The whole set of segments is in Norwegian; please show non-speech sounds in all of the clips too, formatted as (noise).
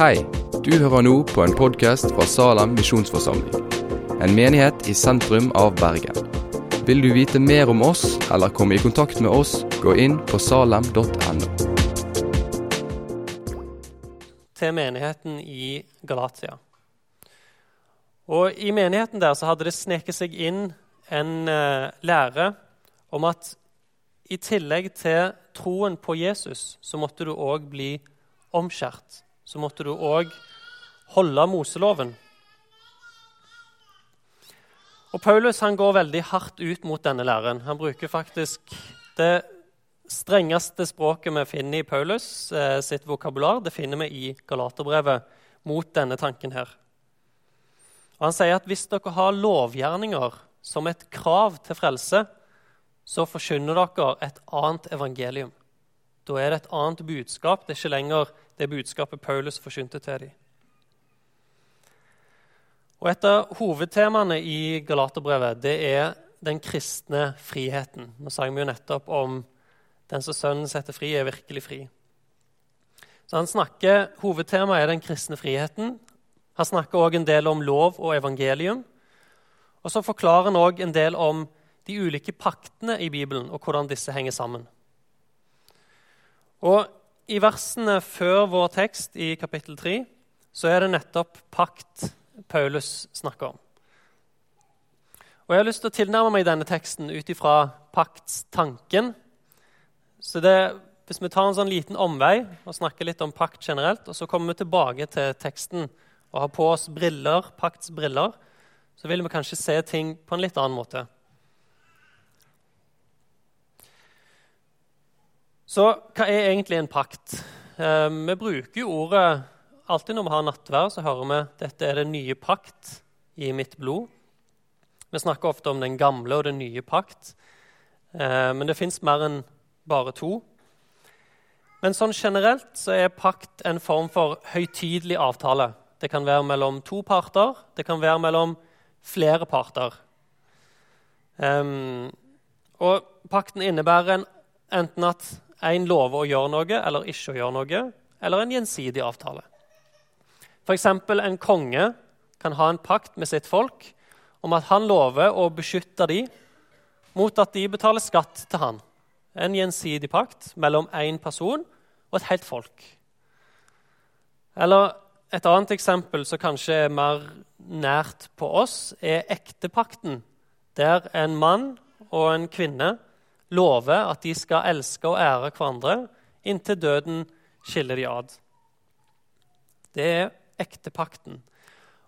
Hei, du hører nå på en podkast fra Salem misjonsforsamling. En menighet i sentrum av Bergen. Vil du vite mer om oss eller komme i kontakt med oss, gå inn på salem.no. Til menigheten i Galatia. Og I menigheten der så hadde det sneket seg inn en uh, lære om at i tillegg til troen på Jesus, så måtte du òg bli omskjært. Så måtte du òg holde Moseloven. Og Paulus han går veldig hardt ut mot denne læren. Han bruker faktisk det strengeste språket vi finner i Paulus eh, sitt vokabular, det finner vi i Galaterbrevet mot denne tanken her. Og Han sier at hvis dere har lovgjerninger som et krav til frelse, så forkynner dere et annet evangelium. Da er det et annet budskap. Det er ikke lenger det budskapet Paulus forkynte til dem. Og Et av hovedtemaene i Galaterbrevet det er den kristne friheten. Nå sa vi jo nettopp om den som sønnen setter fri, er virkelig fri. Så han snakker, Hovedtemaet er den kristne friheten. Han snakker òg en del om lov og evangelium. Og så forklarer han òg en del om de ulike paktene i Bibelen og hvordan disse henger sammen. Og I versene før vår tekst i kapittel 3 så er det nettopp pakt Paulus snakker om. Og Jeg har lyst til å tilnærme meg denne teksten ut ifra paktstanken. Så det, Hvis vi tar en sånn liten omvei og snakker litt om pakt generelt, og så kommer vi tilbake til teksten og har på oss briller, paktsbriller, så vil vi kanskje se ting på en litt annen måte. Så hva er egentlig en pakt? Eh, vi bruker jo ordet Alltid når vi har nattvær, så hører vi dette er den nye pakt i mitt blod. Vi snakker ofte om den gamle og den nye pakt, eh, men det fins mer enn bare to. Men sånn generelt så er pakt en form for høytidelig avtale. Det kan være mellom to parter, det kan være mellom flere parter. Um, og pakten innebærer en, enten at en lover å gjøre noe eller ikke å gjøre noe, eller en gjensidig avtale. F.eks. en konge kan ha en pakt med sitt folk om at han lover å beskytte dem mot at de betaler skatt til han. En gjensidig pakt mellom én person og et helt folk. Eller et annet eksempel som kanskje er mer nært på oss, er ektepakten, der en mann og en kvinne lover at de skal elske og ære hverandre inntil døden skiller de ad. Det er ektepakten.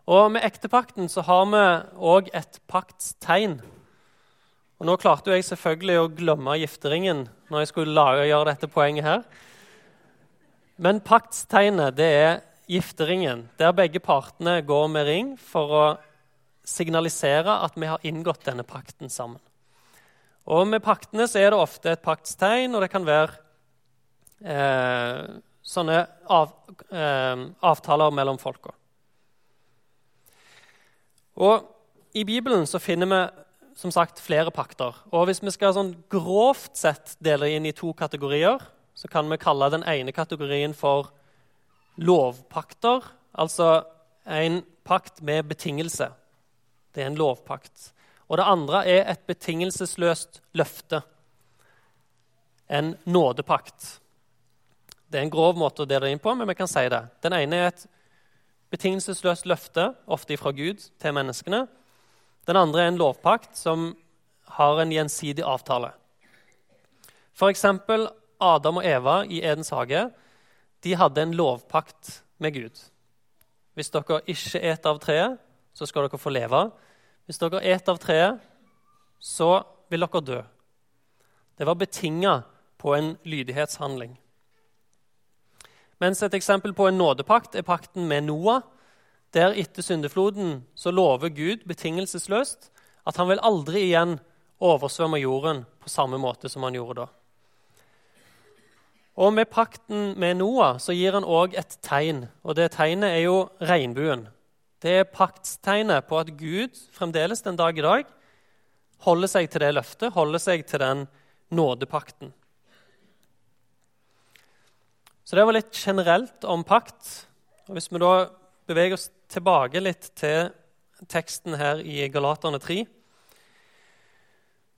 Og med ektepakten så har vi òg et paktstegn. Og Nå klarte jeg selvfølgelig å glemme gifteringen når jeg skulle lage, gjøre dette poenget her. Men paktstegnet det er gifteringen, der begge partene går med ring for å signalisere at vi har inngått denne pakten sammen. Og Med paktene så er det ofte et paktstegn, og det kan være eh, sånne av, eh, avtaler mellom folka. Og I Bibelen så finner vi som sagt flere pakter. Og Hvis vi skal sånn grovt sett dele inn i to kategorier, så kan vi kalle den ene kategorien for lovpakter. Altså en pakt med betingelse. Det er en lovpakt. Og det andre er et betingelsesløst løfte. En nådepakt. Det er en grov måte å dele det inn på, men vi kan si det. Den ene er et betingelsesløst løfte, ofte fra Gud, til menneskene. Den andre er en lovpakt som har en gjensidig avtale. F.eks. Adam og Eva i Edens hage de hadde en lovpakt med Gud. Hvis dere ikke eter av treet, så skal dere få leve. Hvis dere et av treet, så vil dere dø. Det var betinga på en lydighetshandling. Mens et eksempel på en nådepakt er pakten med Noah. Der etter syndefloden så lover Gud betingelsesløst at han vil aldri igjen oversvømme jorden på samme måte som han gjorde da. Og Med pakten med Noah så gir han òg et tegn, og det tegnet er jo regnbuen. Det er paktstegnet på at Gud fremdeles den dag i dag holder seg til det løftet, holder seg til den nådepakten. Så det var litt generelt om pakt. Og Hvis vi da beveger oss tilbake litt til teksten her i Galaterne 3,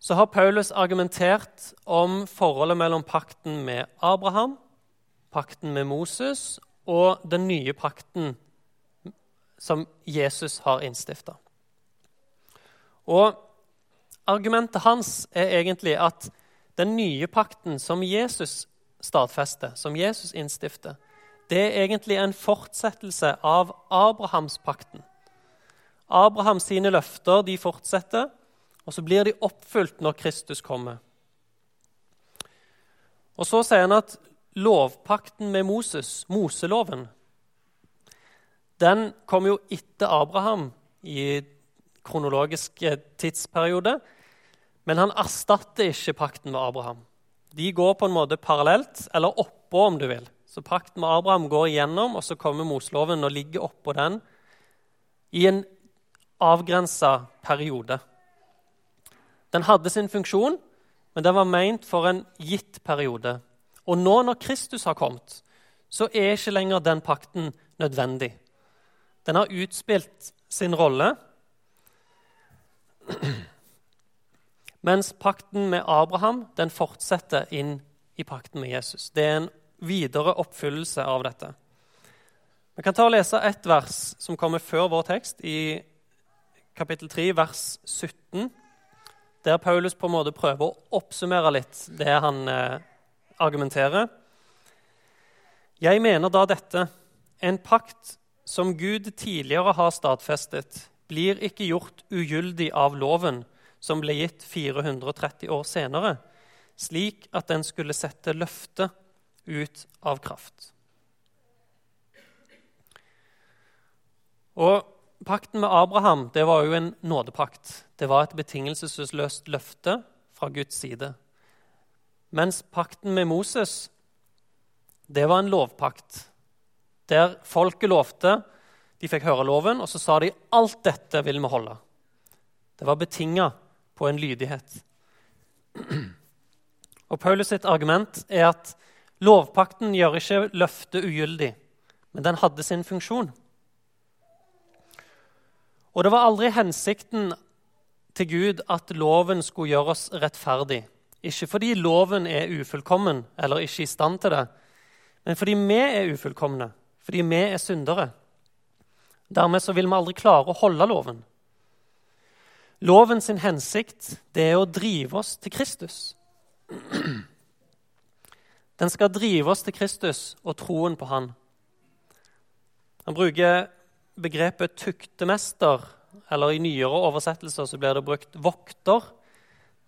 så har Paulus argumentert om forholdet mellom pakten med Abraham, pakten med Moses og den nye pakten som Jesus har innstifta. Og argumentet hans er egentlig at den nye pakten som Jesus stadfester, som Jesus innstifter, det er egentlig en fortsettelse av Abrahamspakten. Abraham sine løfter de fortsetter, og så blir de oppfylt når Kristus kommer. Og Så sier han at lovpakten med Moses, Moseloven, den kom jo etter Abraham i kronologisk tidsperiode. Men han erstatter ikke pakten med Abraham. De går på en måte parallelt, eller oppå, om du vil. Så pakten med Abraham går igjennom, og så kommer Moseloven og ligger oppå den i en avgrensa periode. Den hadde sin funksjon, men den var meint for en gitt periode. Og nå når Kristus har kommet, så er ikke lenger den pakten nødvendig. Den har utspilt sin rolle. Mens pakten med Abraham den fortsetter inn i pakten med Jesus. Det er en videre oppfyllelse av dette. Vi kan ta og lese ett vers som kommer før vår tekst, i kapittel 3, vers 17, der Paulus på en måte prøver å oppsummere litt det han eh, argumenterer. Jeg mener da dette en pakt som Gud tidligere har stadfestet, blir ikke gjort ugyldig av loven som ble gitt 430 år senere, slik at den skulle sette løftet ut av kraft. Og Pakten med Abraham det var jo en nådepakt. Det var et betingelsesløst løfte fra Guds side. Mens pakten med Moses det var en lovpakt, der folket lovte De fikk høre loven, og så sa de alt dette vil vi holde. Det var betinga på en lydighet. (clears throat) Og Paulus sitt argument er at lovpakten gjør ikke løftet ugyldig, men den hadde sin funksjon. Og det var aldri hensikten til Gud at loven skulle gjøre oss rettferdig. Ikke fordi loven er ufullkommen eller ikke i stand til det, men fordi vi er ufullkomne, fordi vi er syndere. Dermed så vil vi aldri klare å holde loven. Loven sin hensikt det er å drive oss til Kristus. Den skal drive oss til Kristus og troen på Han. Han bruker begrepet tuktemester, eller i nyere oversettelser så blir det brukt vokter.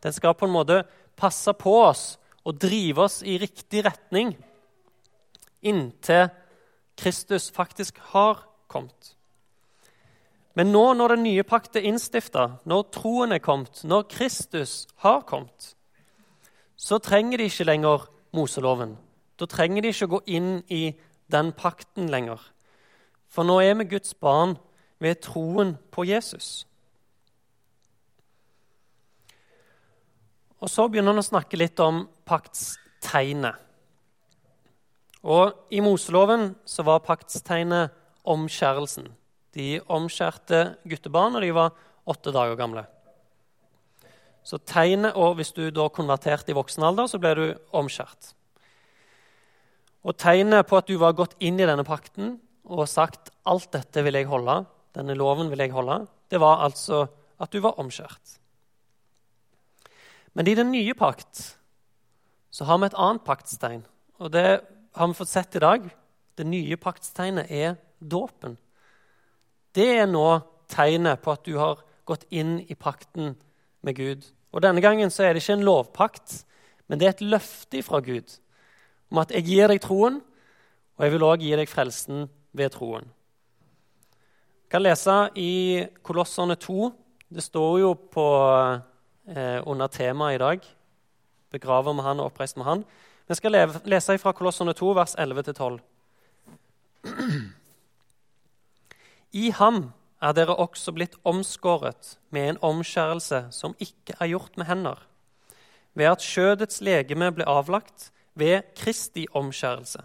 Den skal på en måte passe på oss og drive oss i riktig retning inntil Kristus faktisk har kommet. Men nå når den nye pakt er innstifta, når troen er kommet, når Kristus har kommet, så trenger de ikke lenger Moseloven. Da trenger de ikke gå inn i den pakten lenger. For nå er vi Guds barn ved troen på Jesus. Og Så begynner han å snakke litt om paktstegnet. Og I Moseloven så var paktstegnet omskjærelsen. De omskjærte guttebarn når de var åtte dager gamle. Så tegnet, og Hvis du da konverterte i voksen alder, så ble du omskjært. Og Tegnet på at du var gått inn i denne pakten, og sagt alt dette vil jeg holde, denne loven vil jeg holde, det var altså at du var omskjært. Men i den nye pakt så har vi et annet paktstegn. Og det har vi fått sett i dag. Det nye paktstegnet er dåpen. Det er nå tegnet på at du har gått inn i pakten med Gud. Og Denne gangen så er det ikke en lovpakt, men det er et løfte fra Gud om at jeg gir deg troen, og jeg vil òg gi deg frelsen ved troen. Jeg kan lese i Kolosserne 2. Det står jo på, eh, under temaet i dag. Begraver med han og oppreist med han. Vi skal lese fra Kolosserne 2, vers 11-12. I ham er dere også blitt omskåret med en omskjærelse som ikke er gjort med hender, ved at skjødets legeme ble avlagt ved Kristi omskjærelse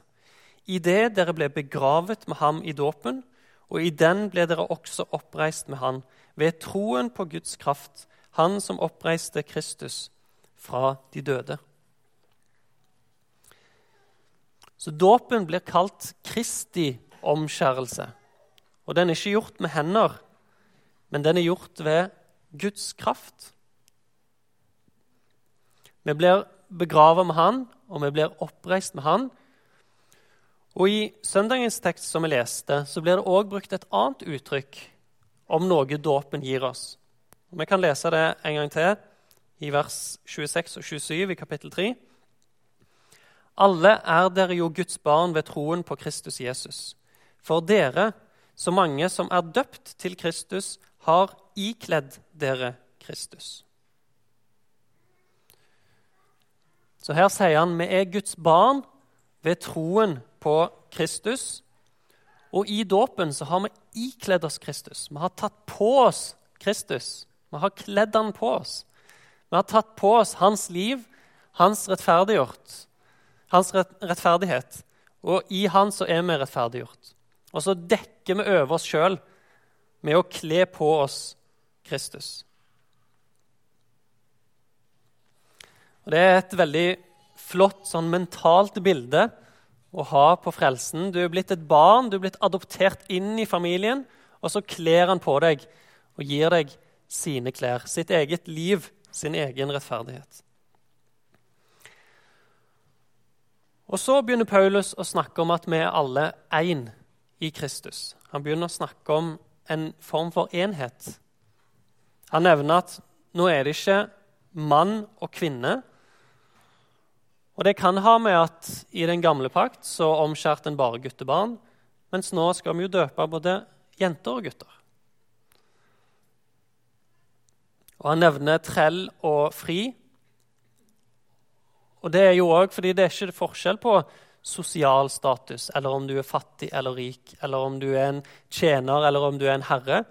I det dere ble begravet med ham i dåpen, og i den ble dere også oppreist med han, ved troen på Guds kraft, han som oppreiste Kristus fra de døde. Så dåpen blir kalt Kristi omskjærelse. Og den er ikke gjort med hender, men den er gjort ved Guds kraft. Vi blir begravet med Han, og vi blir oppreist med Han. Og I søndagens tekst som vi leste, så blir det òg brukt et annet uttrykk om noe dåpen gir oss. Og vi kan lese det en gang til i vers 26 og 27 i kapittel 3. Alle er dere jo Guds barn ved troen på Kristus Jesus. For dere, så mange som er døpt til Kristus, har ikledd dere Kristus. Så her sier han vi er Guds barn ved troen på Kristus. Og i dåpen så har vi ikledd oss Kristus. Vi har tatt på oss Kristus. Vi har kledd han på oss. Vi har tatt på oss hans liv, hans rettferdiggjort, hans rettferdighet. Og i han så er vi rettferdiggjort. Og så dekker vi over oss sjøl med å kle på oss Kristus. Og Det er et veldig flott sånn mentalt bilde å ha på frelsen. Du er blitt et barn, du er blitt adoptert inn i familien, og så kler han på deg og gir deg sine klær, sitt eget liv, sin egen rettferdighet. Og Så begynner Paulus å snakke om at vi er alle én i Kristus. Han begynner å snakke om en form for enhet. Han nevner at nå er det ikke mann og kvinne. Og Det kan ha med at i den gamle pakt så omskjærte en bare guttebarn, mens nå skal vi jo døpe både jenter og gutter. Og Han nevner trell og fri. Og Det er jo også fordi det er ikke forskjell på sosial status, eller om du er fattig eller rik, eller om du er en tjener eller om du er en herre.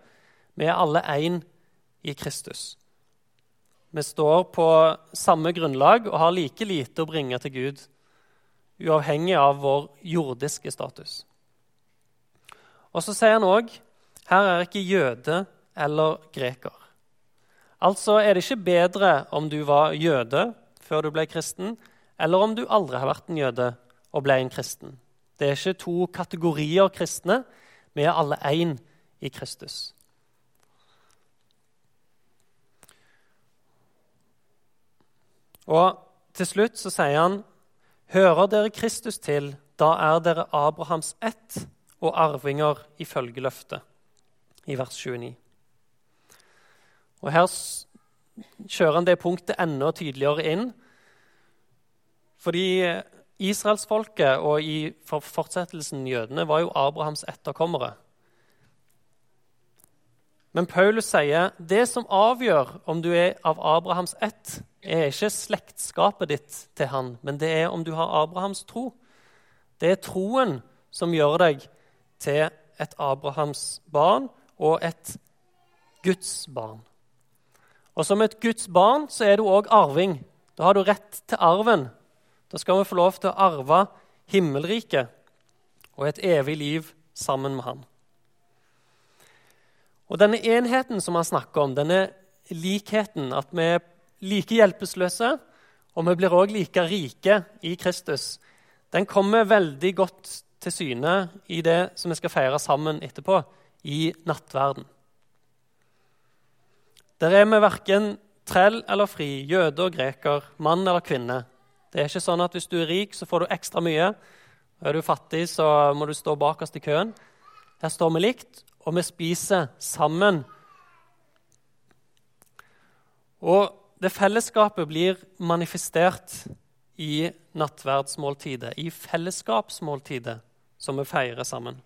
Vi er alle én i Kristus. Vi står på samme grunnlag og har like lite å bringe til Gud, uavhengig av vår jordiske status. Og så sier han òg her er ikke jøde eller greker. Altså er det ikke bedre om du var jøde før du ble kristen, eller om du aldri har vært en jøde og ble en kristen. Det er ikke to kategorier kristne. Vi er alle én i Kristus. Og til slutt så sier han, 'Hører dere Kristus til, da er dere Abrahams ett og arvinger ifølge løftet.' I vers 29. Og Her kjører han det punktet enda tydeligere inn. Fordi Israelsfolket og i fortsettelsen jødene var jo Abrahams etterkommere. Men Paulus sier det som avgjør om du er av Abrahams ett, er ikke slektskapet ditt til han, men det er om du har Abrahams tro. Det er troen som gjør deg til et Abrahams barn og et Guds barn. Og som et Guds barn så er du òg arving. Da har du rett til arven da skal vi få lov til å arve himmelriket og et evig liv sammen med Han. Og Denne enheten som han snakker om, denne likheten, at vi er like hjelpeløse og vi blir òg like rike i Kristus, den kommer veldig godt til syne i det som vi skal feire sammen etterpå, i nattverden. Der er vi verken trell eller fri, jøde og greker, mann eller kvinne. Det er ikke sånn at hvis du er rik, så får du ekstra mye. Er du fattig, så må du stå bakerst i køen. Her står vi likt, og vi spiser sammen. Og det fellesskapet blir manifestert i nattverdsmåltidet, i fellesskapsmåltidet som vi feirer sammen.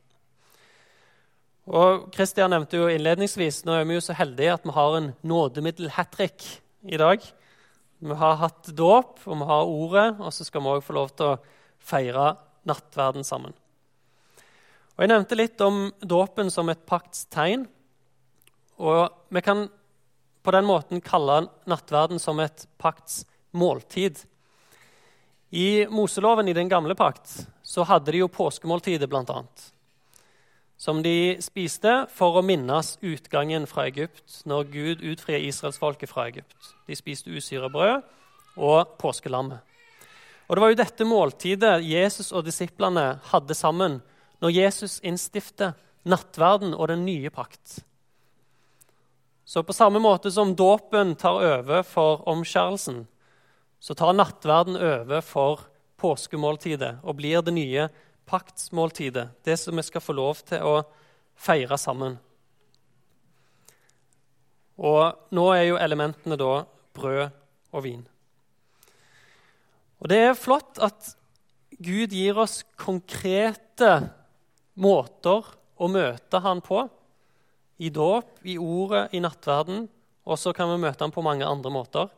Og Kristian nevnte jo innledningsvis nå er vi jo så heldige at vi har en nådemiddel hat trick i dag. Vi har hatt dåp, og vi har ordet, og så skal vi òg få lov til å feire nattverden sammen. Og Jeg nevnte litt om dåpen som et paktstegn. Og vi kan på den måten kalle nattverden som et paktsmåltid. I Moseloven i den gamle pakt så hadde de jo påskemåltidet, blant annet. Som de spiste for å minnes utgangen fra Egypt, når Gud utfrier israelsfolket fra Egypt. De spiste usyra brød og påskelammet. Og Det var jo dette måltidet Jesus og disiplene hadde sammen når Jesus innstifter nattverden og den nye pakt. Så på samme måte som dåpen tar over for omskjærelsen, så tar nattverden over for påskemåltidet og blir det nye paktsmåltidet, det som vi skal få lov til å feire sammen. Og nå er jo elementene da brød og vin. Og det er flott at Gud gir oss konkrete måter å møte han på. I dåp, i ordet, i nattverden. Og så kan vi møte han på mange andre måter.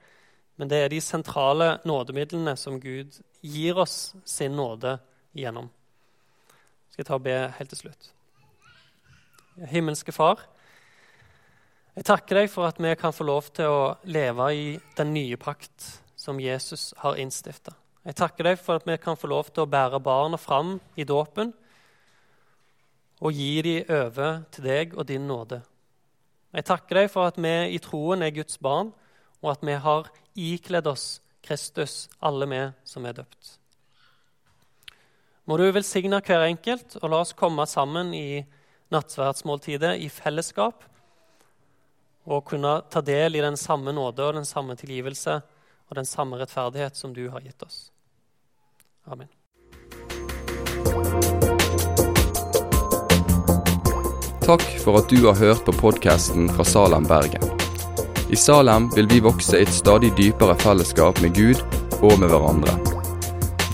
Men det er de sentrale nådemidlene som Gud gir oss sin nåde gjennom. Jeg skal ta og be helt til slutt. Himmelske Far. Jeg takker deg for at vi kan få lov til å leve i den nye pakt som Jesus har innstifta. Jeg takker deg for at vi kan få lov til å bære barna fram i dåpen og gi dem over til deg og din nåde. Jeg takker deg for at vi i troen er Guds barn, og at vi har ikledd oss Kristus, alle vi som er døpt. Må du velsigne hver enkelt, og la oss komme sammen i nattverdsmåltidet i fellesskap og kunne ta del i den samme nåde og den samme tilgivelse og den samme rettferdighet som du har gitt oss. Amen. Takk for at du har hørt på podkasten fra Salem, Bergen. I Salem vil vi vokse i et stadig dypere fellesskap med Gud og med hverandre.